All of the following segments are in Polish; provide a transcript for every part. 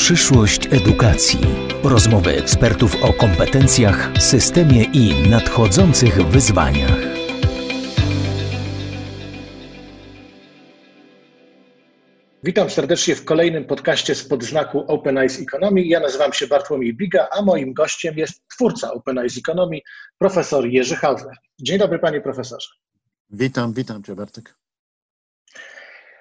Przyszłość edukacji. Rozmowy ekspertów o kompetencjach, systemie i nadchodzących wyzwaniach. Witam serdecznie w kolejnym podcaście z podznaku Open Eyes Economy. Ja nazywam się Bartłomiej Biga, a moim gościem jest twórca Open Eyes Economy, profesor Jerzy Hauser. Dzień dobry, panie profesorze. Witam, witam cię, Bartek.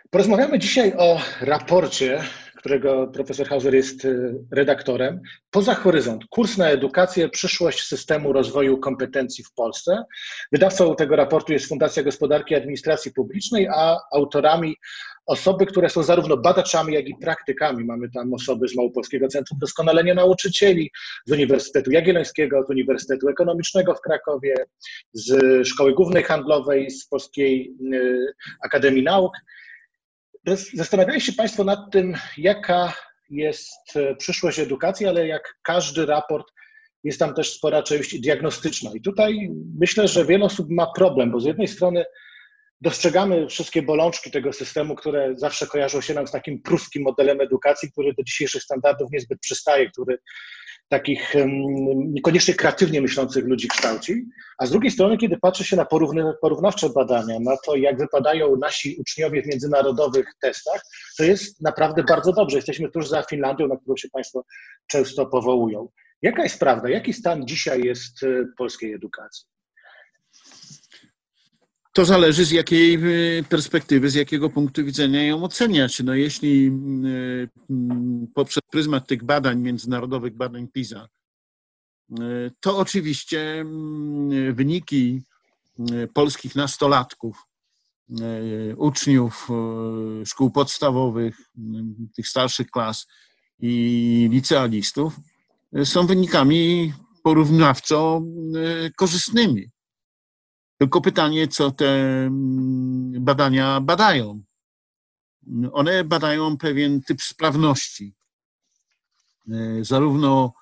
Porozmawiamy dzisiaj o raporcie którego profesor Hauser jest y, redaktorem. Poza horyzont, kurs na edukację, przyszłość systemu rozwoju kompetencji w Polsce. Wydawcą tego raportu jest Fundacja Gospodarki i Administracji Publicznej, a autorami osoby, które są zarówno badaczami, jak i praktykami. Mamy tam osoby z Małopolskiego Centrum Doskonalenia Nauczycieli, z Uniwersytetu Jagiellońskiego, z Uniwersytetu Ekonomicznego w Krakowie, z Szkoły Głównej Handlowej, z Polskiej y, Akademii Nauk. Zastanawiali się Państwo nad tym, jaka jest e, przyszłość edukacji, ale jak każdy raport, jest tam też spora część diagnostyczna. I tutaj myślę, że wiele osób ma problem, bo z jednej strony dostrzegamy wszystkie bolączki tego systemu, które zawsze kojarzą się nam z takim pruskim modelem edukacji, który do dzisiejszych standardów niezbyt przystaje, który takich niekoniecznie kreatywnie myślących ludzi kształci, a z drugiej strony, kiedy patrzy się na porównawcze badania, na to, jak wypadają nasi uczniowie w międzynarodowych testach, to jest naprawdę bardzo dobrze. Jesteśmy tuż za Finlandią, na którą się Państwo często powołują. Jaka jest prawda? Jaki stan dzisiaj jest e, polskiej edukacji? To zależy z jakiej y, perspektywy, z jakiego punktu widzenia ją oceniać. No jeśli y, mm, poprzez pryzmat tych badań, międzynarodowych badań PISA, y, to oczywiście mm, wyniki polskich nastolatków, uczniów szkół podstawowych, tych starszych klas i licealistów są wynikami porównawczo korzystnymi. Tylko pytanie, co te mm, badania badają. One badają pewien typ sprawności, e, zarówno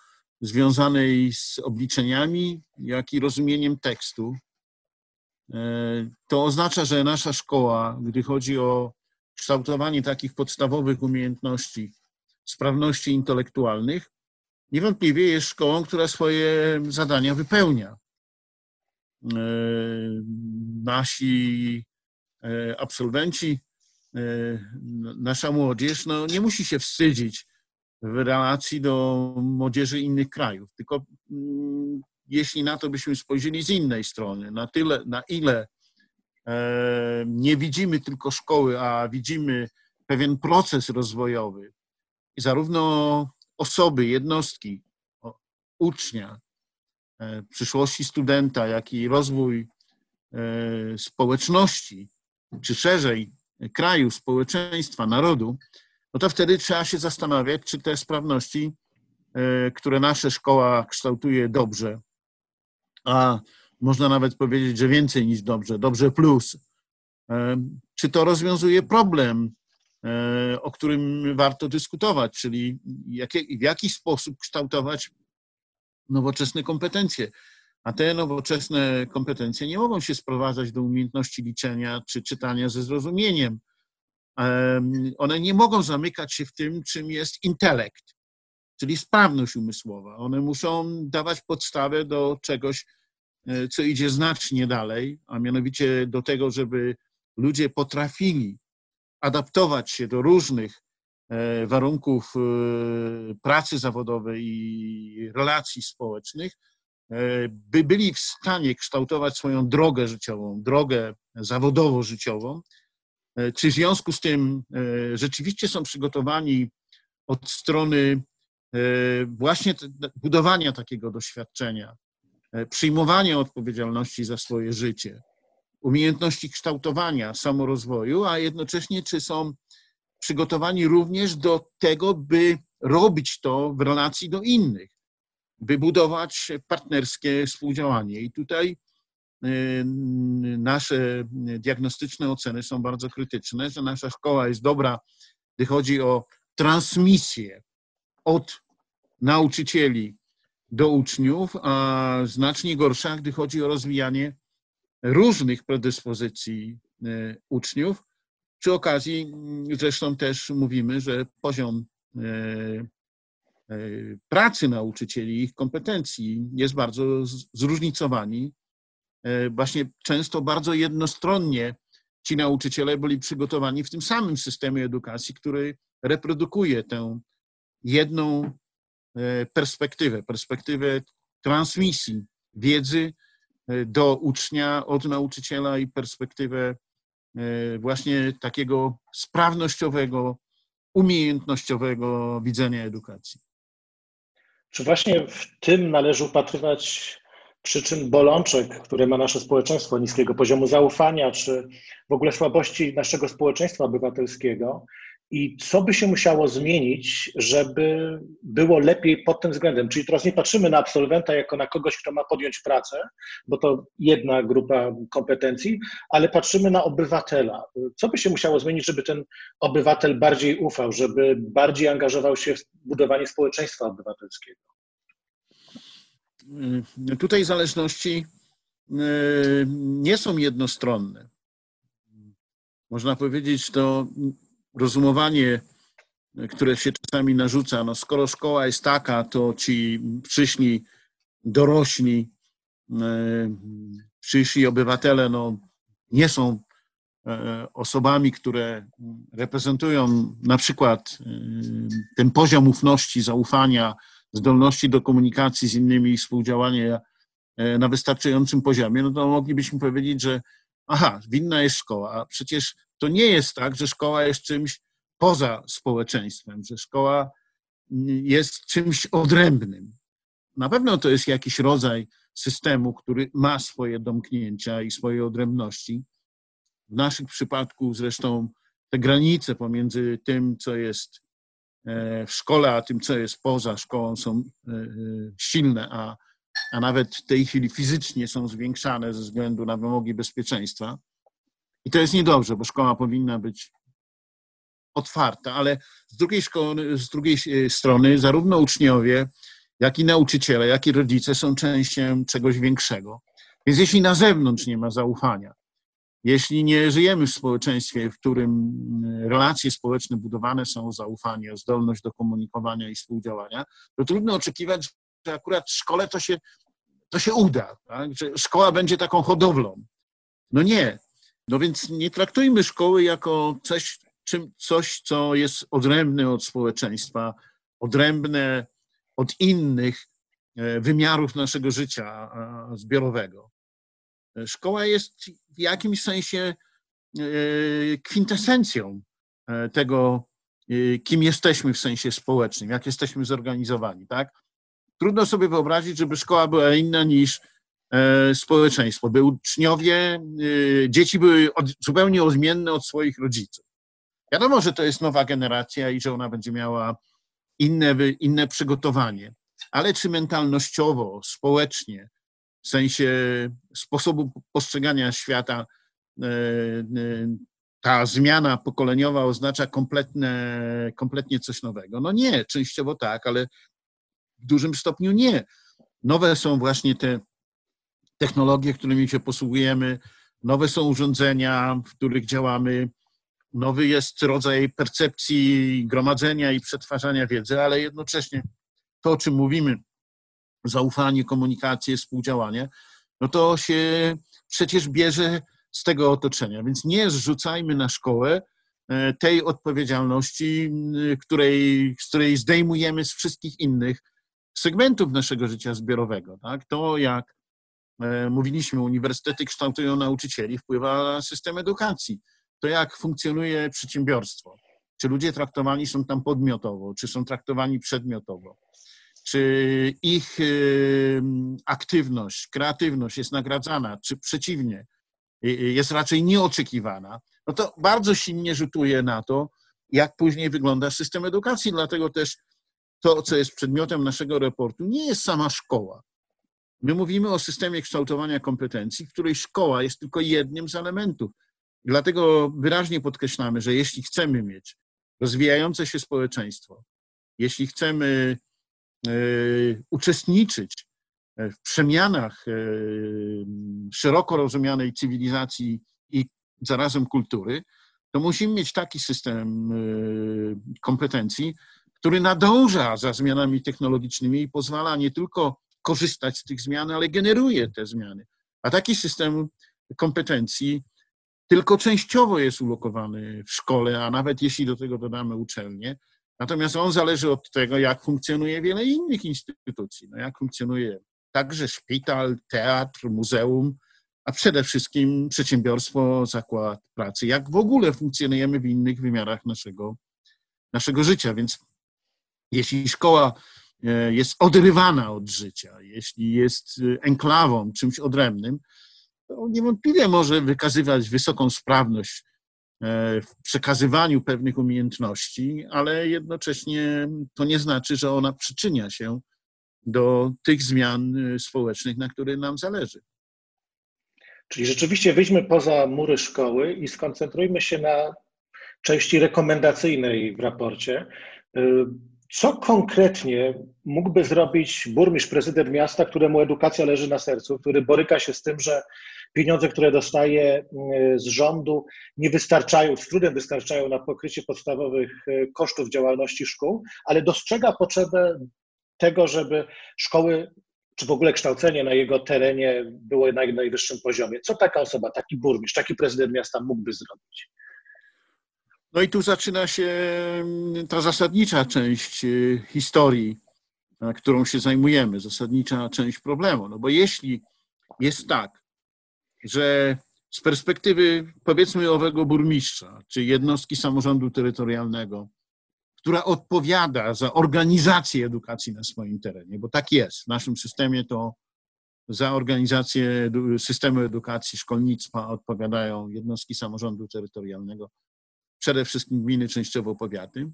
związanej z obliczeniami, jak i rozumieniem tekstu. E, to oznacza, że nasza szkoła, gdy chodzi o kształtowanie takich podstawowych umiejętności, sprawności intelektualnych, niewątpliwie jest szkołą, która swoje zadania wypełnia. E, nasi e, absolwenci, e, nasza młodzież no, nie musi się wstydzić w relacji do młodzieży innych krajów, tylko mm, jeśli na to byśmy spojrzeli z innej strony, na tyle, na ile nie widzimy tylko szkoły, a widzimy pewien proces rozwojowy, zarówno osoby, jednostki, ucznia, przyszłości studenta, jak i rozwój e, społeczności, czy szerzej kraju, społeczeństwa, narodu, no to wtedy trzeba się zastanawiać, czy te sprawności, e, które nasza szkoła kształtuje dobrze, a można nawet powiedzieć, że więcej niż dobrze, dobrze plus, czy to rozwiązuje problem, o którym warto dyskutować, czyli w jaki sposób kształtować nowoczesne kompetencje. A te nowoczesne kompetencje nie mogą się sprowadzać do umiejętności liczenia czy czytania ze zrozumieniem. One nie mogą zamykać się w tym, czym jest intelekt, czyli sprawność umysłowa. One muszą dawać podstawę do czegoś, e, co idzie znacznie dalej, a mianowicie do tego, żeby ludzie potrafili adaptować się do różnych warunków e, pracy zawodowej i relacji społecznych, e, by byli w stanie kształtować swoją drogę życiową, drogę zawodowo-życiową, czy w związku z tym rzeczywiście są przygotowani od strony właśnie budowania takiego doświadczenia, przyjmowania odpowiedzialności za swoje życie, umiejętności kształtowania, samorozwoju, a jednocześnie czy są przygotowani również do tego, by robić to w relacji do innych, by budować partnerskie współdziałanie. I tutaj y, nasze diagnostyczne oceny są bardzo krytyczne, że nasza szkoła jest dobra, gdy chodzi o transmisję od nauczycieli do uczniów, a znacznie gorsza, gdy chodzi o rozwijanie różnych predyspozycji y, uczniów, przy okazji mm, zresztą też mówimy, że poziom e, pracy nauczycieli, ich kompetencji jest bardzo zróżnicowani. Właśnie często bardzo jednostronnie ci nauczyciele byli przygotowani w tym samym systemie edukacji, który reprodukuje tę jedną perspektywę, perspektywę transmisji wiedzy e, do ucznia od nauczyciela i perspektywę e, właśnie takiego sprawnościowego, umiejętnościowego widzenia edukacji. Czy właśnie w tym należy upatrywać przyczyn bolączek, które ma nasze społeczeństwo, niskiego poziomu zaufania, czy w ogóle słabości naszego społeczeństwa obywatelskiego? I co by się musiało zmienić, żeby było lepiej pod tym względem? Czyli teraz nie patrzymy na absolwenta jako na kogoś, kto ma podjąć pracę, bo to jedna grupa kompetencji, ale patrzymy na obywatela. Co by się musiało zmienić, żeby ten obywatel bardziej ufał, żeby bardziej angażował się w budowanie społeczeństwa obywatelskiego? Tutaj zależności e, nie są jednostronne. Można powiedzieć, to rozumowanie, które się czasami narzuca, no skoro szkoła jest taka, to ci przyszli dorośli, e, przyszli obywatele, no nie są e, osobami, które reprezentują na przykład e, ten poziom ufności, zaufania, zdolności do komunikacji z innymi i współdziałania na wystarczającym poziomie, no to moglibyśmy powiedzieć, że aha, winna jest szkoła, a przecież to nie jest tak, że szkoła jest czymś poza społeczeństwem, że szkoła jest czymś odrębnym. Na pewno to jest jakiś rodzaj systemu, który ma swoje domknięcia i swoje odrębności. W naszym przypadku zresztą te granice pomiędzy tym, co jest e, w szkole, a tym, co jest poza szkołą, są e, e, silne, a, a nawet w tej chwili fizycznie są zwiększane ze względu na wymogi bezpieczeństwa. I to jest niedobrze, bo szkoła powinna być otwarta, ale z drugiej, szkoły, z drugiej e, strony zarówno uczniowie, jak i nauczyciele, jak i rodzice są częścią czegoś większego. Więc jeśli na zewnątrz nie ma zaufania, jeśli nie żyjemy w społeczeństwie, w którym mm, relacje społeczne budowane są o zaufanie, o zdolność do komunikowania i współdziałania, to trudno oczekiwać, że akurat w szkole to się, to się uda, tak? że szkoła będzie taką hodowlą. No nie. No więc nie traktujmy szkoły jako coś, czym, coś, co jest odrębne od społeczeństwa, odrębne od innych e, wymiarów naszego życia zbiorowego. E, szkoła jest w jakimś sensie e, kwintesencją tego, kim jesteśmy w sensie społecznym, jak jesteśmy zorganizowani. Tak? Trudno sobie wyobrazić, żeby szkoła była inna niż społeczeństwo, by uczniowie, dzieci były zupełnie odmienne od swoich rodziców. Wiadomo, że to jest nowa generacja i że ona będzie miała inne, inne przygotowanie, ale czy mentalnościowo, społecznie, w sensie sposobu postrzegania świata, e, e, ta zmiana pokoleniowa oznacza kompletne, kompletnie coś nowego? No nie, częściowo tak, ale w dużym stopniu nie. Nowe są właśnie te technologie, którymi się posługujemy, nowe są urządzenia, w których działamy, nowy jest rodzaj percepcji gromadzenia i przetwarzania wiedzy, ale jednocześnie to, o czym mówimy, zaufanie, komunikację, współdziałanie, no to się przecież bierze z tego otoczenia. Więc nie zrzucajmy na szkołę e, tej odpowiedzialności, której, z której zdejmujemy z wszystkich innych segmentów naszego życia zbiorowego. Tak? To, jak mówiliśmy, uniwersytety kształtują nauczycieli, wpływa na system edukacji to jak funkcjonuje przedsiębiorstwo. Czy ludzie traktowani są tam podmiotowo, czy są traktowani przedmiotowo, czy ich aktywność, kreatywność jest nagradzana, czy przeciwnie, jest raczej nieoczekiwana, no to bardzo silnie rzutuje na to, jak później wygląda system edukacji. Dlatego też to, co jest przedmiotem naszego raportu, nie jest sama szkoła. My mówimy o systemie kształtowania kompetencji, w której szkoła jest tylko jednym z elementów. Dlatego wyraźnie podkreślamy, że jeśli chcemy mieć rozwijające się społeczeństwo, jeśli chcemy e, uczestniczyć w przemianach e, szeroko rozumianej cywilizacji i zarazem kultury, to musimy mieć taki system e, kompetencji, który nadąża za zmianami technologicznymi i pozwala nie tylko korzystać z tych zmian, ale generuje te zmiany. A taki system kompetencji tylko częściowo jest ulokowany w szkole, a nawet jeśli do tego dodamy uczelnię, natomiast on zależy od tego, jak funkcjonuje wiele innych instytucji, no jak funkcjonuje także szpital, teatr, muzeum, a przede wszystkim przedsiębiorstwo, zakład pracy, jak w ogóle funkcjonujemy w innych wymiarach naszego, naszego życia. Więc jeśli szkoła jest odrywana od życia, jeśli jest e, enklawą, czymś odrębnym, to niewątpliwie może wykazywać wysoką sprawność e, w przekazywaniu pewnych umiejętności, ale jednocześnie to nie znaczy, że ona przyczynia się do tych zmian społecznych, na które nam zależy. Czyli rzeczywiście wyjdźmy poza mury szkoły i skoncentrujmy się na części rekomendacyjnej w raporcie. Co konkretnie mógłby zrobić burmistrz, prezydent miasta, któremu edukacja leży na sercu, który boryka się z tym, że pieniądze, które dostaje y, z rządu, nie wystarczają, z trudem wystarczają na pokrycie podstawowych y, kosztów działalności szkół, ale dostrzega potrzebę tego, żeby szkoły czy w ogóle kształcenie na jego terenie było na najwyższym poziomie. Co taka osoba, taki burmistrz, taki prezydent miasta mógłby zrobić? No i tu zaczyna się mm, ta zasadnicza część y, historii, którą się zajmujemy, zasadnicza część problemu. No bo jeśli jest tak, że z perspektywy powiedzmy owego burmistrza, czy jednostki samorządu terytorialnego, która odpowiada za organizację edukacji na swoim terenie, bo tak jest. W naszym systemie to za organizację systemu edukacji, szkolnictwa odpowiadają jednostki samorządu terytorialnego, przede wszystkim gminy, częściowo powiaty.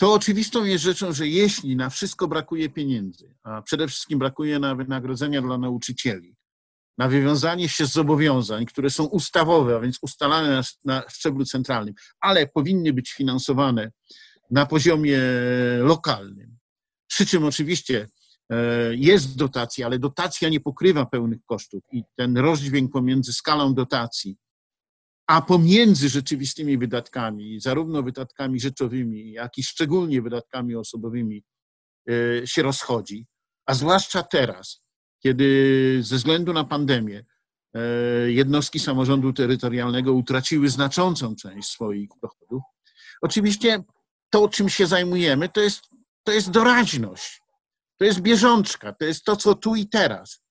To oczywistą jest rzeczą, że jeśli na wszystko brakuje pieniędzy, a przede wszystkim brakuje na wynagrodzenia dla nauczycieli, na wywiązanie się z zobowiązań, które są ustawowe, a więc ustalane na, na szczeblu centralnym, ale powinny być finansowane na poziomie lokalnym. Przy czym oczywiście e, jest dotacja, ale dotacja nie pokrywa pełnych kosztów i ten rozdźwięk pomiędzy skalą dotacji, a pomiędzy rzeczywistymi wydatkami, zarówno wydatkami rzeczowymi, jak i szczególnie wydatkami osobowymi e, się rozchodzi. A zwłaszcza teraz, kiedy ze względu na pandemię e, jednostki samorządu terytorialnego utraciły znaczącą część swoich dochodów. Oczywiście to, czym się zajmujemy, to jest, to jest doraźność, to jest bieżączka, to jest to, co tu i teraz.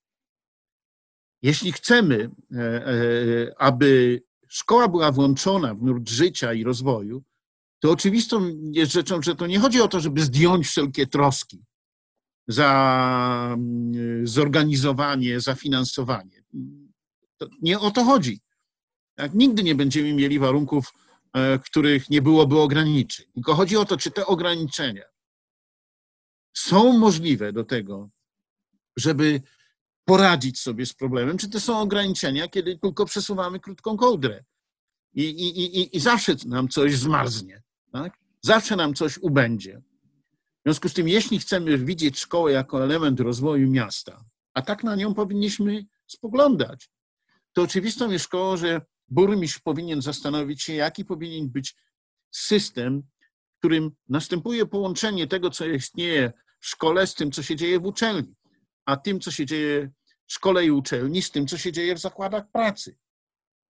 Jeśli chcemy, e, aby szkoła była włączona w nurt życia i rozwoju, to oczywistą jest rzeczą, że to nie chodzi o to, żeby zdjąć wszelkie troski za mm, zorganizowanie, za finansowanie. To nie o to chodzi. Tak? Nigdy nie będziemy mieli warunków E, których nie byłoby ograniczeń. Tylko chodzi o to, czy te ograniczenia są możliwe do tego, żeby poradzić sobie z problemem, czy to są ograniczenia, kiedy tylko przesuwamy krótką kołdrę i, i, i, i zawsze nam coś zmarznie, tak? zawsze nam coś ubędzie. W związku z tym, jeśli chcemy widzieć szkołę jako element rozwoju miasta, a tak na nią powinniśmy spoglądać, to oczywistą jest szkołą, że burmistrz powinien zastanowić się, jaki powinien być system, w którym następuje połączenie tego, co istnieje w szkole, z tym, co się dzieje w uczelni, a tym, co się dzieje szkole i uczelni, z tym, co się dzieje w zakładach pracy,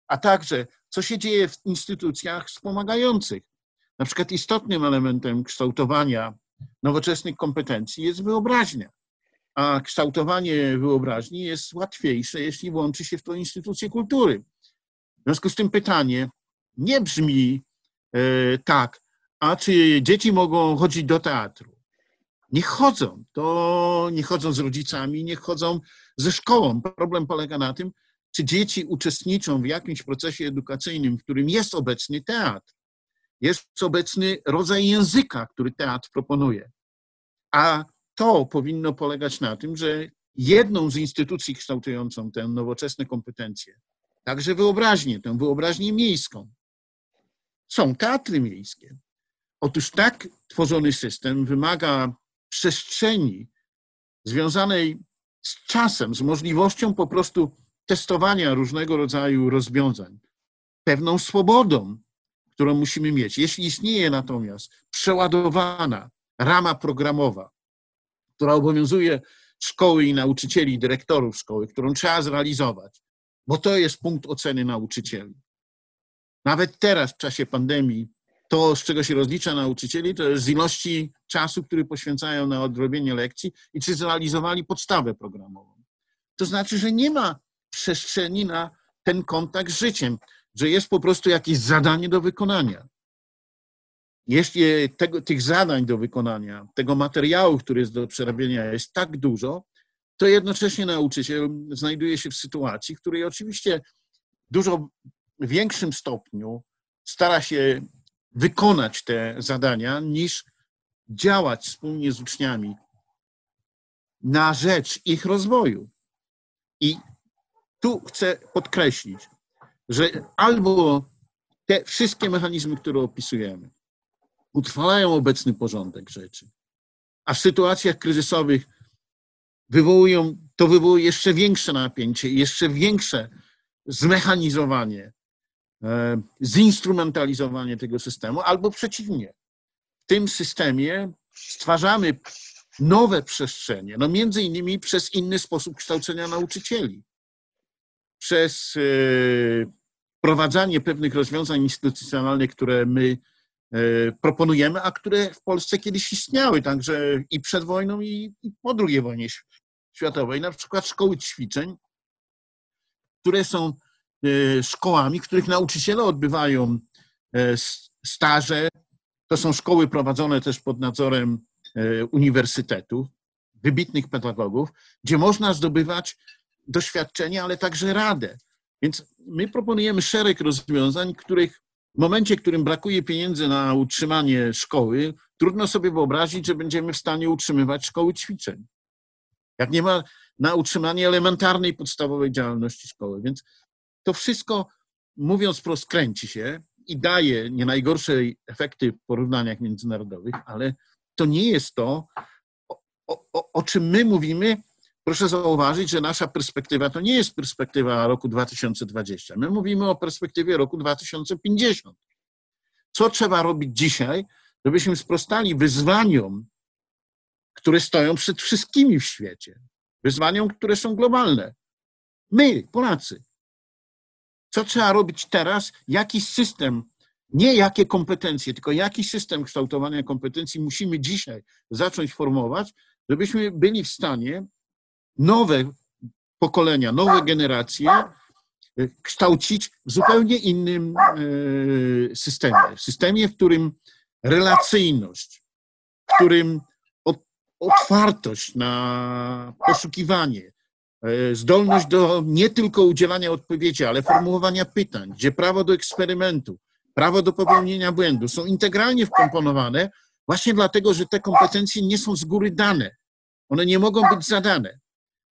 a także co się dzieje w instytucjach wspomagających. Na przykład istotnym elementem kształtowania nowoczesnych kompetencji jest wyobraźnia, a kształtowanie wyobraźni jest łatwiejsze, jeśli włączy się w to instytucje kultury. W związku z tym pytanie nie brzmi e, tak, a czy dzieci mogą chodzić do teatru? Nie chodzą. To nie chodzą z rodzicami, nie chodzą ze szkołą. Problem polega na tym, czy dzieci uczestniczą w jakimś procesie edukacyjnym, w którym jest obecny teatr. Jest obecny rodzaj języka, który teatr proponuje. A to powinno polegać na tym, że jedną z instytucji kształtującą tę nowoczesne kompetencje także wyobraźnię, tę wyobraźnię miejską. Są teatry miejskie. Otóż tak tworzony system wymaga przestrzeni związanej z czasem, z możliwością po prostu testowania różnego rodzaju rozwiązań, pewną swobodą, którą musimy mieć. Jeśli istnieje natomiast przeładowana rama programowa, która obowiązuje szkoły i nauczycieli, dyrektorów szkoły, którą trzeba zrealizować, bo to jest punkt oceny nauczycieli. Nawet teraz, w czasie pandemii, to, z czego się rozlicza nauczycieli, to jest z ilości czasu, który poświęcają na odrobienie lekcji i czy zrealizowali podstawę programową. To znaczy, że nie ma przestrzeni na ten kontakt z życiem, że jest po prostu jakieś zadanie do wykonania. Jeśli tego, tych zadań do wykonania, tego materiału, który jest do przerabiania, jest tak dużo, to jednocześnie nauczyciel znajduje się w sytuacji, w której oczywiście w dużo większym stopniu stara się wykonać te zadania, niż działać wspólnie z uczniami na rzecz ich rozwoju. I tu chcę podkreślić, że albo te wszystkie mechanizmy, które opisujemy, utrwalają obecny porządek rzeczy, a w sytuacjach kryzysowych wywołują, to wywołuje jeszcze większe napięcie jeszcze większe zmechanizowanie, zinstrumentalizowanie tego systemu, albo przeciwnie. W tym systemie stwarzamy nowe przestrzenie, no między innymi przez inny sposób kształcenia nauczycieli, przez e, wprowadzanie pewnych rozwiązań instytucjonalnych, które my e, proponujemy, a które w Polsce kiedyś istniały, także i przed wojną, i, i po II wojnie światowej, na przykład szkoły ćwiczeń, które są e, szkołami, w których nauczyciele odbywają staże. To są szkoły prowadzone też pod nadzorem uniwersytetów, wybitnych pedagogów, gdzie można zdobywać doświadczenie, ale także radę. Więc my proponujemy szereg rozwiązań, których w momencie, w którym brakuje pieniędzy na utrzymanie szkoły, trudno sobie wyobrazić, że będziemy w stanie utrzymywać szkoły ćwiczeń. Jak nie ma na utrzymanie elementarnej, podstawowej działalności szkoły. Więc to wszystko, mówiąc prosto, kręci się i daje nie najgorsze efekty w porównaniach międzynarodowych, ale to nie jest to, o, o, o czym my mówimy, proszę zauważyć, że nasza perspektywa to nie jest perspektywa roku 2020. My mówimy o perspektywie roku 2050. Co trzeba robić dzisiaj, żebyśmy sprostali wyzwaniom, które stoją przed wszystkimi w świecie, wyzwaniom, które są globalne. My, Polacy. Co trzeba robić teraz? Jaki system, nie jakie kompetencje, tylko jaki system kształtowania kompetencji musimy dzisiaj zacząć formować, żebyśmy byli w stanie nowe pokolenia, nowe generacje e, kształcić w zupełnie innym e, systemie. Systemie, w którym relacyjność, w którym otwartość na poszukiwanie, zdolność do nie tylko udzielania odpowiedzi, ale formułowania pytań, gdzie prawo do eksperymentu, prawo do popełnienia błędu są integralnie wkomponowane, właśnie dlatego, że te kompetencje nie są z góry dane. One nie mogą być zadane.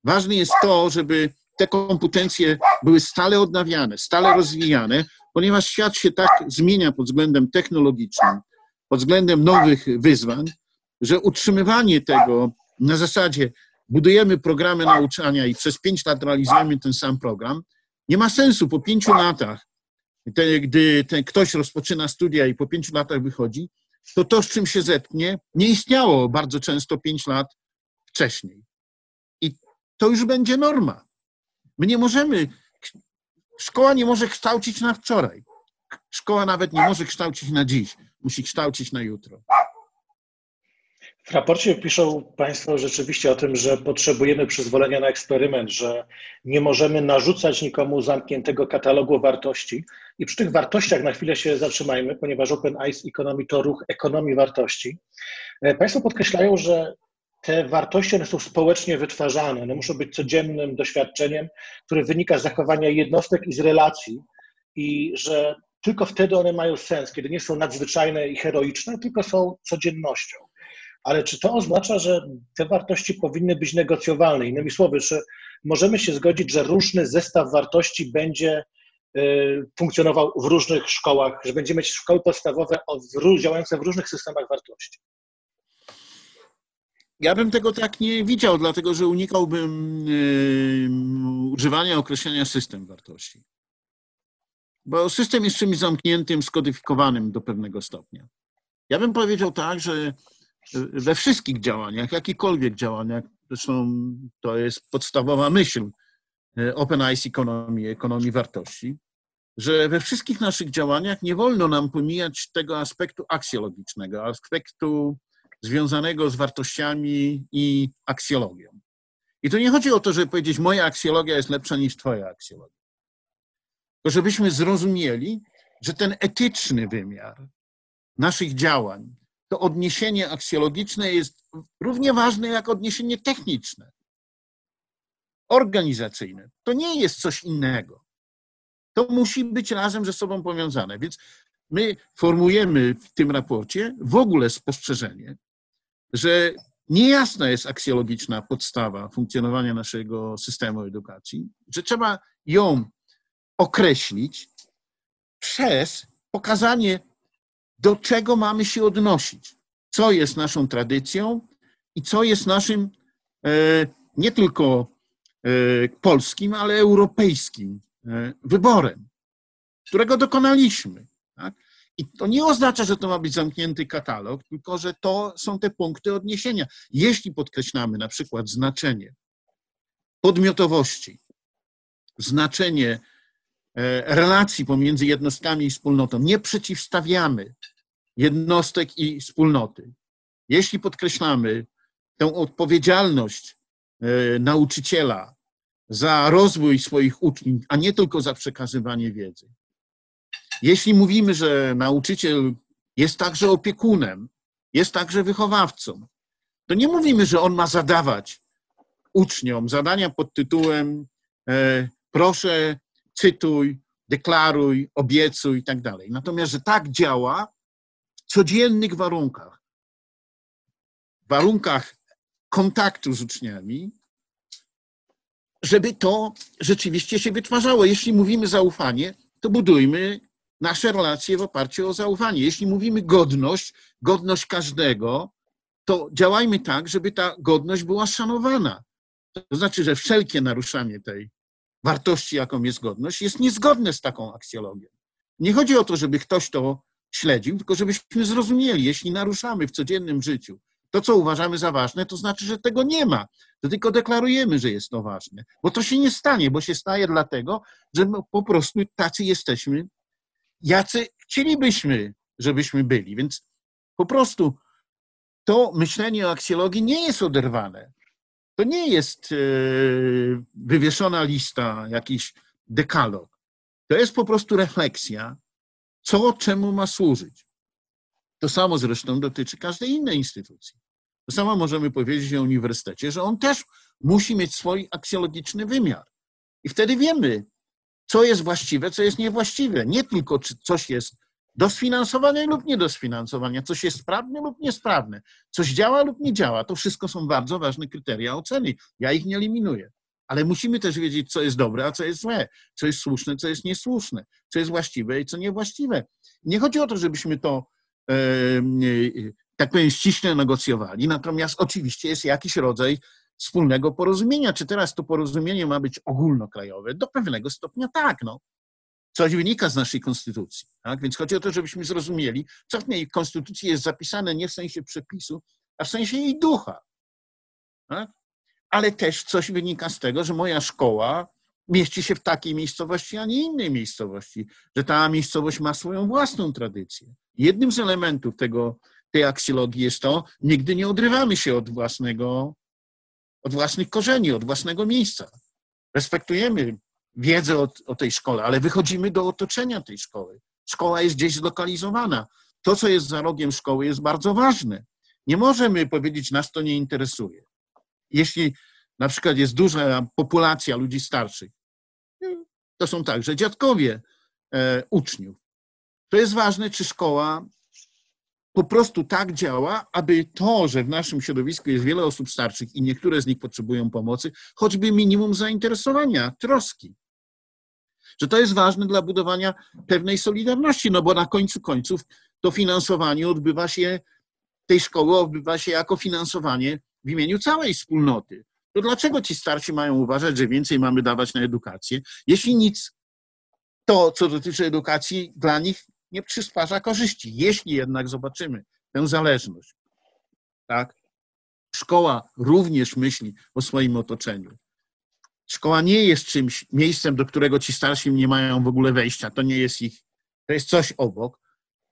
Ważne jest to, żeby te kompetencje były stale odnawiane, stale rozwijane, ponieważ świat się tak zmienia pod względem technologicznym, pod względem nowych wyzwań, że utrzymywanie tego na zasadzie budujemy programy nauczania i przez pięć lat realizujemy ten sam program, nie ma sensu. Po pięciu latach, te, gdy ten ktoś rozpoczyna studia i po pięciu latach wychodzi, to to, z czym się zetknie, nie istniało bardzo często pięć lat wcześniej to już będzie norma. My nie możemy, szkoła nie może kształcić na wczoraj. Szkoła nawet nie może kształcić na dziś, musi kształcić na jutro. W raporcie piszą Państwo rzeczywiście o tym, że potrzebujemy przyzwolenia na eksperyment, że nie możemy narzucać nikomu zamkniętego katalogu wartości. I przy tych wartościach na chwilę się zatrzymajmy, ponieważ Open Eyes Economy to ruch ekonomii wartości. E, państwo podkreślają, że te wartości one są społecznie wytwarzane, one muszą być codziennym doświadczeniem, które wynika z zachowania jednostek i z relacji i że tylko wtedy one mają sens, kiedy nie są nadzwyczajne i heroiczne, tylko są codziennością. Ale czy to oznacza, że te wartości powinny być negocjowalne? Innymi słowy, czy możemy się zgodzić, że różny zestaw wartości będzie y, funkcjonował w różnych szkołach, że będziemy mieć szkoły podstawowe działające w różnych systemach wartości? Ja bym tego tak nie widział, dlatego że unikałbym yy, używania określenia system wartości. bo system jest czymś zamkniętym, skodyfikowanym do pewnego stopnia. Ja bym powiedział tak, że we wszystkich działaniach, jakikolwiek działaniach, zresztą to jest podstawowa myśl e, Open Eyes ekonomii, ekonomii wartości, że we wszystkich naszych działaniach nie wolno nam pomijać tego aspektu aksjologicznego, aspektu związanego z wartościami i aksjologią. I to nie chodzi o to, żeby powiedzieć, moja aksjologia jest lepsza niż twoja aksjologia. To żebyśmy zrozumieli, że ten etyczny wymiar naszych działań, to odniesienie aksjologiczne jest równie ważne jak odniesienie techniczne, organizacyjne. To nie jest coś innego. To musi być razem ze sobą powiązane. Więc my formujemy w tym raporcie w ogóle spostrzeżenie, że niejasna jest aksjologiczna podstawa funkcjonowania naszego systemu edukacji, że trzeba ją określić przez pokazanie, do czego mamy się odnosić, co jest naszą tradycją i co jest naszym e, nie tylko e, polskim, ale europejskim e, wyborem, którego dokonaliśmy. Tak? I to nie oznacza, że to ma być zamknięty katalog, tylko że to są te punkty odniesienia. Jeśli podkreślamy na przykład znaczenie podmiotowości, znaczenie relacji pomiędzy jednostkami i wspólnotą, nie przeciwstawiamy jednostek i wspólnoty. Jeśli podkreślamy tę odpowiedzialność e, nauczyciela za rozwój swoich uczniów, a nie tylko za przekazywanie wiedzy, jeśli mówimy, że nauczyciel jest także opiekunem, jest także wychowawcą, to nie mówimy, że on ma zadawać uczniom zadania pod tytułem e, proszę, cytuj, deklaruj, obiecuj i tak dalej. Natomiast, że tak działa w codziennych warunkach, warunkach kontaktu z uczniami, żeby to rzeczywiście się wytwarzało. Jeśli mówimy zaufanie, to budujmy nasze relacje w oparciu o zaufanie. Jeśli mówimy godność, godność każdego, to działajmy tak, żeby ta godność była szanowana. To znaczy, że wszelkie naruszanie tej wartości, jaką jest godność, jest niezgodne z taką aksjologią. Nie chodzi o to, żeby ktoś to śledził, tylko żebyśmy zrozumieli, jeśli naruszamy w codziennym życiu to, co uważamy za ważne, to znaczy, że tego nie ma. To tylko deklarujemy, że jest to ważne. Bo to się nie stanie, bo się staje dlatego, że po prostu tacy jesteśmy jacy chcielibyśmy, żebyśmy byli. Więc po prostu to myślenie o aksjologii nie jest oderwane. To nie jest e, wywieszona lista, jakiś dekalog. To jest po prostu refleksja, co czemu ma służyć. To samo zresztą dotyczy każdej innej instytucji. To samo możemy powiedzieć o uniwersytecie, że on też musi mieć swój aksjologiczny wymiar. I wtedy wiemy, co jest właściwe, co jest niewłaściwe. Nie tylko, czy coś jest do sfinansowania lub nie do sfinansowania, coś jest sprawne lub niesprawne, coś działa lub nie działa. To wszystko są bardzo ważne kryteria oceny. Ja ich nie eliminuję. Ale musimy też wiedzieć, co jest dobre, a co jest złe, co jest słuszne, co jest niesłuszne, co jest właściwe i co niewłaściwe. Nie chodzi o to, żebyśmy to, e, tak powiem, ściśle negocjowali, natomiast oczywiście jest jakiś rodzaj wspólnego porozumienia. Czy teraz to porozumienie ma być ogólnokrajowe? Do pewnego stopnia tak. No. Coś wynika z naszej konstytucji. Tak? Więc chodzi o to, żebyśmy zrozumieli, co w tej konstytucji jest zapisane nie w sensie przepisu, a w sensie jej ducha. Tak? Ale też coś wynika z tego, że moja szkoła mieści się w takiej miejscowości, a nie innej miejscowości, że ta miejscowość ma swoją własną tradycję. Jednym z elementów tego, tej aksjologii jest to, nigdy nie odrywamy się od własnego od własnych korzeni, od własnego miejsca. Respektujemy wiedzę o, o tej szkole, ale wychodzimy do otoczenia tej szkoły. Szkoła jest gdzieś zlokalizowana. To, co jest za rogiem szkoły, jest bardzo ważne. Nie możemy powiedzieć, nas to nie interesuje. Jeśli na przykład jest duża populacja ludzi starszych, to są także dziadkowie e, uczniów. To jest ważne, czy szkoła po prostu tak działa, aby to, że w naszym środowisku jest wiele osób starszych i niektóre z nich potrzebują pomocy, choćby minimum zainteresowania, troski. Że to jest ważne dla budowania pewnej solidarności, no bo na końcu końców to finansowanie odbywa się, tej szkoły odbywa się jako finansowanie w imieniu całej wspólnoty. To dlaczego ci starsi mają uważać, że więcej mamy dawać na edukację, jeśli nic to, co dotyczy edukacji, dla nich nie przysparza korzyści. Jeśli jednak zobaczymy tę zależność, tak, szkoła również myśli o swoim otoczeniu. Szkoła nie jest czymś, miejscem, do którego ci starsi nie mają w ogóle wejścia. To nie jest ich, to jest coś obok.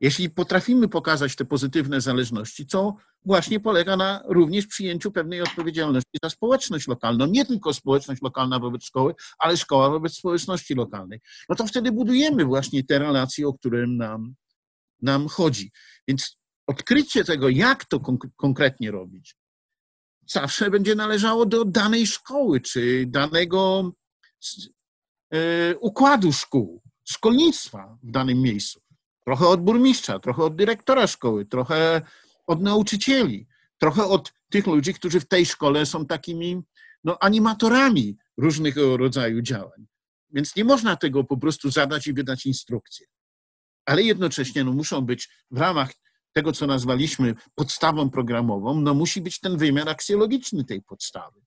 Jeśli potrafimy pokazać te pozytywne zależności, co właśnie polega na również przyjęciu pewnej odpowiedzialności za społeczność lokalną, nie tylko społeczność lokalna wobec szkoły, ale szkoła wobec społeczności lokalnej, no to wtedy budujemy właśnie te relacje, o którym nam, nam chodzi. Więc odkrycie tego, jak to konk konkretnie robić, zawsze będzie należało do danej szkoły, czy danego e, układu szkół, szkolnictwa w danym miejscu. Trochę od burmistrza, trochę od dyrektora szkoły, trochę od nauczycieli, trochę od tych ludzi, którzy w tej szkole są takimi no, animatorami różnego rodzaju działań. Więc nie można tego po prostu zadać i wydać instrukcję. Ale jednocześnie no, muszą być w ramach tego, co nazwaliśmy podstawą programową, no musi być ten wymiar aksjologiczny tej podstawy.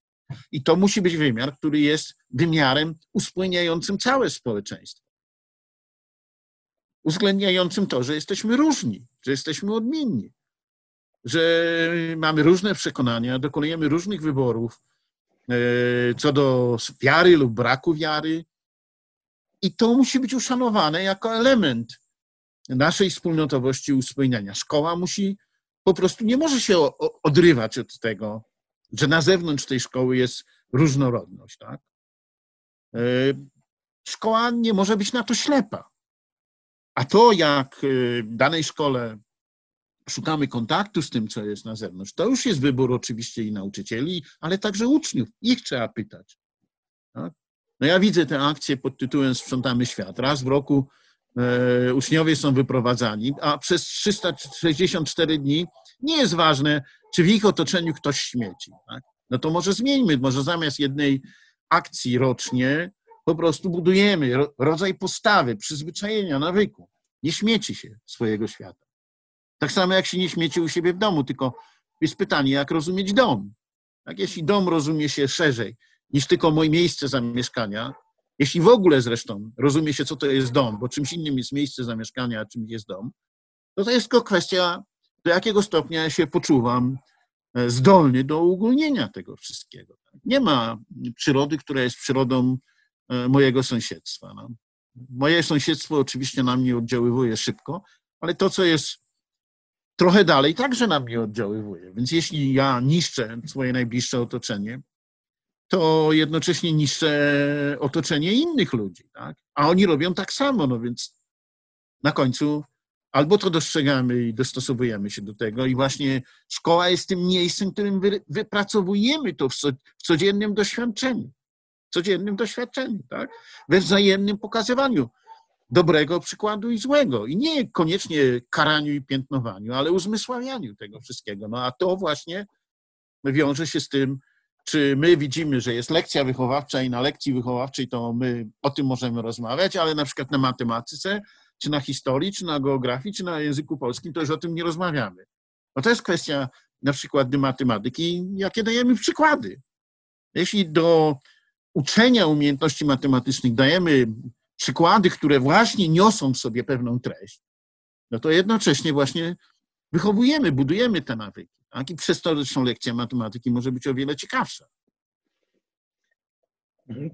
I to musi być wymiar, który jest wymiarem uspójniającym całe społeczeństwo. Uwzględniającym to, że jesteśmy różni, że jesteśmy odmienni, że mamy różne przekonania, dokonujemy różnych wyborów e, co do wiary lub braku wiary. I to musi być uszanowane jako element naszej wspólnotowości uspójniania. Szkoła musi po prostu nie może się odrywać od tego, że na zewnątrz tej szkoły jest różnorodność. Tak? E, szkoła nie może być na to ślepa. A to, jak w danej szkole szukamy kontaktu z tym, co jest na zewnątrz, to już jest wybór oczywiście i nauczycieli, ale także uczniów. Ich trzeba pytać. Tak? No ja widzę tę akcję pod tytułem Sprzątamy świat. Raz w roku E, uczniowie są wyprowadzani, a przez 364 dni nie jest ważne, czy w ich otoczeniu ktoś śmieci. Tak? No to może zmieńmy, może zamiast jednej akcji rocznie po prostu budujemy rodzaj postawy, przyzwyczajenia, nawyku. Nie śmieci się swojego świata. Tak samo jak się nie śmieci u siebie w domu, tylko jest pytanie, jak rozumieć dom. Tak? Jeśli dom rozumie się szerzej niż tylko moje miejsce zamieszkania, jeśli w ogóle zresztą rozumie się, co to jest dom, bo czymś innym jest miejsce zamieszkania, a czymś jest dom, to to jest tylko kwestia, do jakiego stopnia się poczuwam e, zdolny do uogólnienia tego wszystkiego. Nie ma przyrody, która jest przyrodą e, mojego sąsiedztwa. No. Moje sąsiedztwo oczywiście na mnie oddziaływuje szybko, ale to, co jest trochę dalej, także na mnie oddziaływuje. Więc jeśli ja niszczę swoje najbliższe otoczenie, to jednocześnie niszczę otoczenie innych ludzi, tak? A oni robią tak samo, no więc na końcu albo to dostrzegamy i dostosowujemy się do tego i właśnie szkoła jest tym miejscem, w którym wypracowujemy to w codziennym doświadczeniu. W codziennym doświadczeniu, tak? We wzajemnym pokazywaniu dobrego przykładu i złego. I nie koniecznie karaniu i piętnowaniu, ale uzmysławianiu tego wszystkiego. No a to właśnie wiąże się z tym, czy my widzimy, że jest lekcja wychowawcza i na lekcji wychowawczej to my o tym możemy rozmawiać, ale na przykład na matematyce, czy na historii, czy na geografii, czy na języku polskim, to już o tym nie rozmawiamy. No to jest kwestia na przykład matematyki, jakie dajemy przykłady. Jeśli do uczenia umiejętności matematycznych dajemy przykłady, które właśnie niosą w sobie pewną treść, no to jednocześnie właśnie wychowujemy, budujemy te nawyki. Tak? I przez to zresztą lekcja matematyki może być o wiele ciekawsza.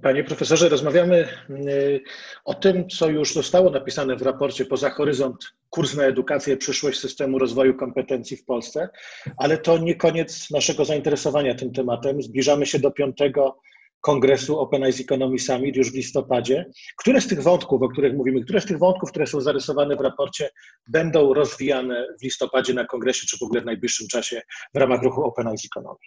Panie profesorze, rozmawiamy y, o tym, co już zostało napisane w raporcie Poza Horyzont Kurs na edukację, przyszłość systemu rozwoju kompetencji w Polsce, ale to nie koniec naszego zainteresowania tym tematem. Zbliżamy się do piątego kongresu Open Eyes Economy Summit już w listopadzie. Które z tych wątków, o których mówimy, które z tych wątków, które są zarysowane w raporcie, będą rozwijane w listopadzie na kongresie, czy w ogóle w najbliższym czasie w ramach ruchu Open Eyes Economy?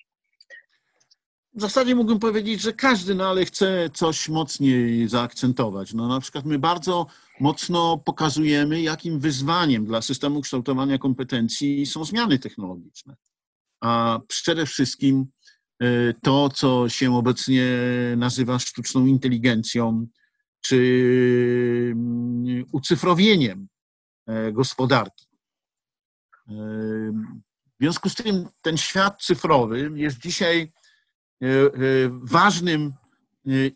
W zasadzie mógłbym powiedzieć, że każdy, no ale chce coś mocniej zaakcentować. No, na przykład my bardzo mocno pokazujemy, jakim wyzwaniem dla systemu kształtowania kompetencji są zmiany technologiczne. A przede wszystkim to, co się obecnie nazywa sztuczną inteligencją, czy mm, ucyfrowieniem e, gospodarki. E, w związku z tym ten świat cyfrowy jest dzisiaj ważnym,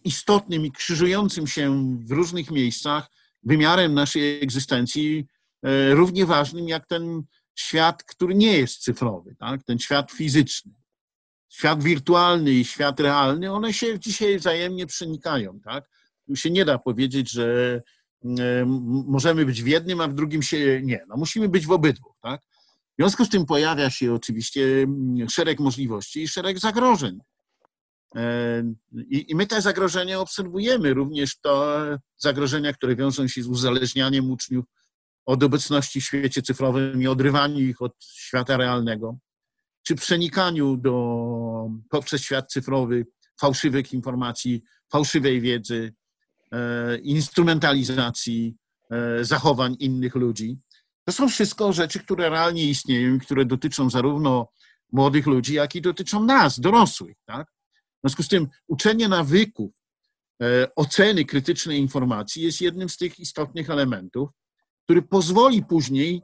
istotnym i krzyżującym się w różnych miejscach wymiarem naszej egzystencji e, równie ważnym jak ten świat, który nie jest cyfrowy, tak? ten świat fizyczny. Świat wirtualny i świat realny, one się dzisiaj wzajemnie przenikają. Tak? Tu się nie da powiedzieć, że e, możemy być w jednym, a w drugim się nie. No, musimy być w obydwu. Tak? W związku z tym pojawia się oczywiście szereg możliwości i szereg zagrożeń. E, I, my te zagrożenia obserwujemy, również to zagrożenia, które wiążą się z uzależnianiem uczniów od obecności w świecie cyfrowym i odrywaniu ich od świata realnego, czy przenikaniu do, poprzez świat cyfrowy fałszywych informacji, fałszywej wiedzy, e, instrumentalizacji e, zachowań innych ludzi. To są wszystko rzeczy, które realnie istnieją i które dotyczą zarówno młodych ludzi, jak i dotyczą nas, dorosłych. Tak? W związku z tym uczenie nawyków e, oceny krytycznej informacji jest jednym z tych istotnych elementów, który pozwoli później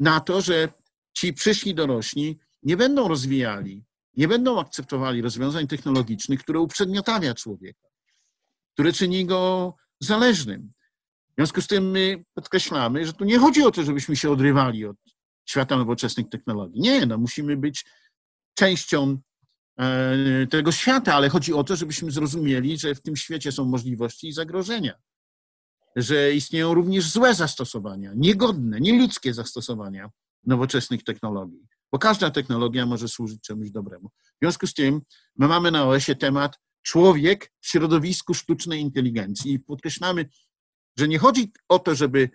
na to, że ci przyszli dorośli nie będą rozwijali, nie będą akceptowali rozwiązań technologicznych, które uprzedmiotawia człowieka, które czyni go zależnym. W związku z tym my podkreślamy, że tu nie chodzi o to, żebyśmy się odrywali od świata nowoczesnych technologii. Nie, no musimy być częścią e, tego świata, ale chodzi o to, żebyśmy zrozumieli, że w tym świecie są możliwości i zagrożenia że istnieją również złe zastosowania, niegodne, nieludzkie zastosowania nowoczesnych technologii, bo każda technologia może służyć czemuś dobremu. W związku z tym my mamy na OS-ie temat człowiek w środowisku sztucznej inteligencji i podkreślamy, że nie chodzi o to, żeby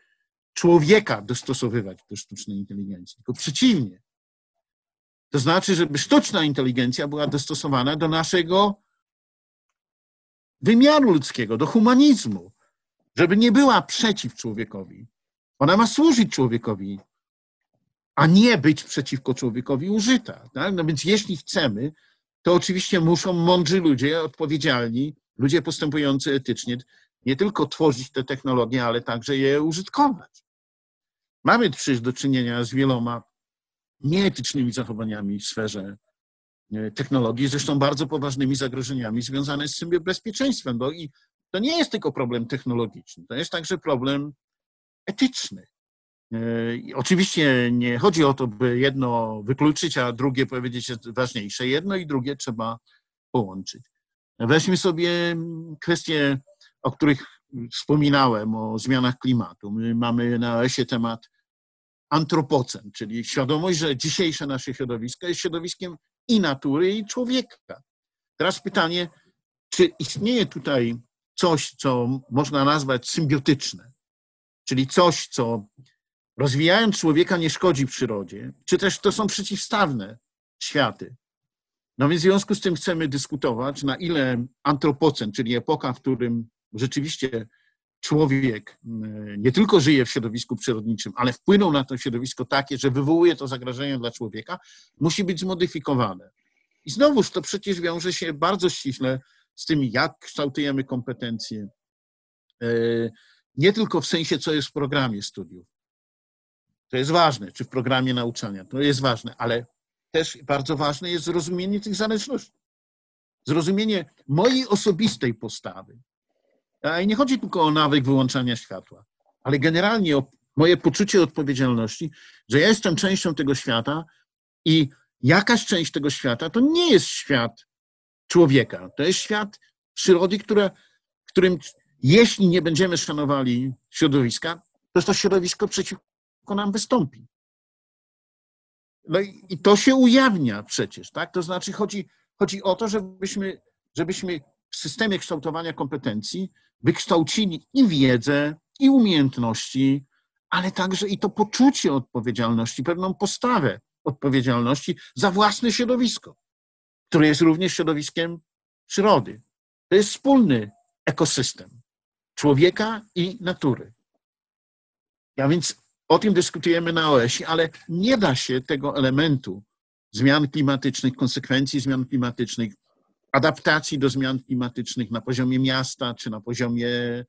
człowieka dostosowywać do sztucznej inteligencji, tylko przeciwnie. To znaczy, żeby sztuczna inteligencja była dostosowana do naszego wymiaru ludzkiego, do humanizmu, żeby nie była przeciw człowiekowi. Ona ma służyć człowiekowi, a nie być przeciwko człowiekowi użyta. Tak? No więc jeśli chcemy, to oczywiście muszą mądrzy ludzie, odpowiedzialni, ludzie postępujący etycznie, nie tylko tworzyć te technologie, ale także je użytkować. Mamy przecież do czynienia z wieloma nieetycznymi zachowaniami w sferze e, technologii, zresztą bardzo poważnymi zagrożeniami związanymi z tym bezpieczeństwem, bo i to nie jest tylko problem technologiczny, to jest także problem etyczny. E, oczywiście nie chodzi o to, by jedno wykluczyć, a drugie powiedzieć jest ważniejsze. Jedno i drugie trzeba połączyć. Weźmy sobie kwestie, o których wspominałem, o zmianach klimatu. My mamy na ESie temat antropocen, czyli świadomość, że dzisiejsze nasze środowisko jest środowiskiem i natury, i człowieka. Teraz pytanie, czy istnieje tutaj coś, co można nazwać symbiotyczne, czyli coś, co rozwijając człowieka nie szkodzi przyrodzie, czy też to są przeciwstawne światy. No więc w związku z tym chcemy dyskutować, na ile antropocen, czyli epoka, w którym rzeczywiście człowiek mm, nie tylko żyje w środowisku przyrodniczym, ale wpłynął na to środowisko takie, że wywołuje to zagrożenie dla człowieka, musi być zmodyfikowane. I znowuż to przecież wiąże się bardzo ściśle z tym, jak kształtujemy kompetencje, e, nie tylko w sensie, co jest w programie studiów. To jest ważne, czy w programie nauczania, to jest ważne, ale też bardzo ważne jest zrozumienie tych zależności. Zrozumienie mojej osobistej postawy. I nie chodzi tylko o nawyk wyłączania światła, ale generalnie o moje poczucie odpowiedzialności, że ja jestem częścią tego świata i jakaś część tego świata to nie jest świat człowieka. To jest świat przyrody, które, którym jeśli nie będziemy szanowali środowiska, to to środowisko przeciwko nam wystąpi. No i, i to się ujawnia przecież, tak? To znaczy chodzi, chodzi o to, żebyśmy, żebyśmy w systemie kształtowania kompetencji wykształcili i wiedzę, i umiejętności, ale także i to poczucie odpowiedzialności, pewną postawę odpowiedzialności za własne środowisko które jest również środowiskiem przyrody. To jest wspólny ekosystem człowieka i natury. Ja więc o tym dyskutujemy na OS-ie, ale nie da się tego elementu zmian klimatycznych, konsekwencji zmian klimatycznych, adaptacji do zmian klimatycznych na poziomie miasta czy na poziomie e,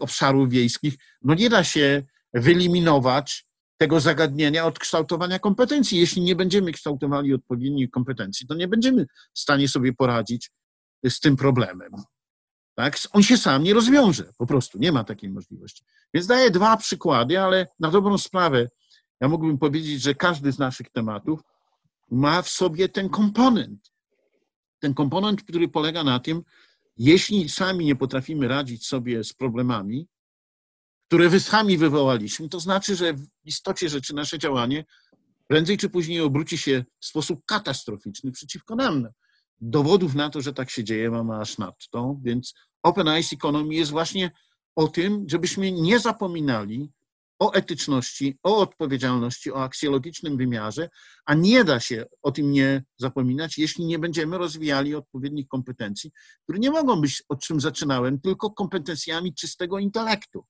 obszarów wiejskich, no nie da się wyeliminować tego zagadnienia od kształtowania kompetencji. Jeśli nie będziemy kształtowali odpowiednich kompetencji, to nie będziemy w stanie sobie poradzić z tym problemem. Tak? On się sam nie rozwiąże, po prostu nie ma takiej możliwości. Więc daję dwa przykłady, ale na dobrą sprawę ja mógłbym powiedzieć, że każdy z naszych tematów ma w sobie ten komponent. Ten komponent, który polega na tym, jeśli sami nie potrafimy radzić sobie z problemami, które wy sami wywołaliśmy, to znaczy, że w istocie rzeczy nasze działanie prędzej czy później obróci się w sposób katastroficzny przeciwko nam. Dowodów na to, że tak się dzieje, mamy aż nadto, więc Open Eyes Economy jest właśnie o tym, żebyśmy nie zapominali o etyczności, o odpowiedzialności, o aksjologicznym wymiarze, a nie da się o tym nie zapominać, jeśli nie będziemy rozwijali odpowiednich kompetencji, które nie mogą być, o czym zaczynałem, tylko kompetencjami czystego intelektu.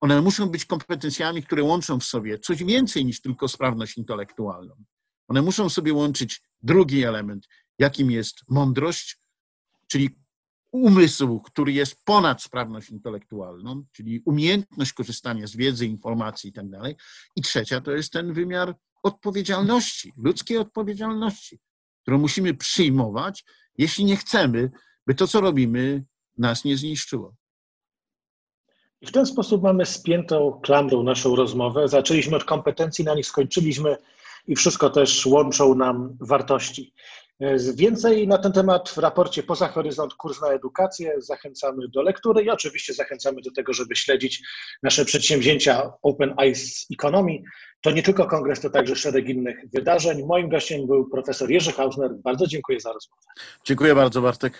One muszą być kompetencjami, które łączą w sobie coś więcej niż tylko sprawność intelektualną. One muszą sobie łączyć drugi element, jakim jest mądrość, czyli umysł, który jest ponad sprawność intelektualną, czyli umiejętność korzystania z wiedzy, informacji i tak dalej. I trzecia to jest ten wymiar odpowiedzialności, ludzkiej odpowiedzialności, którą musimy przyjmować, jeśli nie chcemy, by to, co robimy, nas nie zniszczyło. I w ten sposób mamy spiętą klamrą naszą rozmowę. Zaczęliśmy od kompetencji, na nich skończyliśmy i wszystko też łączą nam wartości. Więcej na ten temat w raporcie Poza Horyzont Kurs na Edukację. Zachęcamy do lektury i oczywiście zachęcamy do tego, żeby śledzić nasze przedsięwzięcia Open Eyes Economy. To nie tylko kongres, to także szereg innych wydarzeń. Moim gościem był profesor Jerzy Hausner. Bardzo dziękuję za rozmowę. Dziękuję bardzo, Bartek.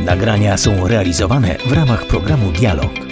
Nagrania są realizowane w ramach programu Dialog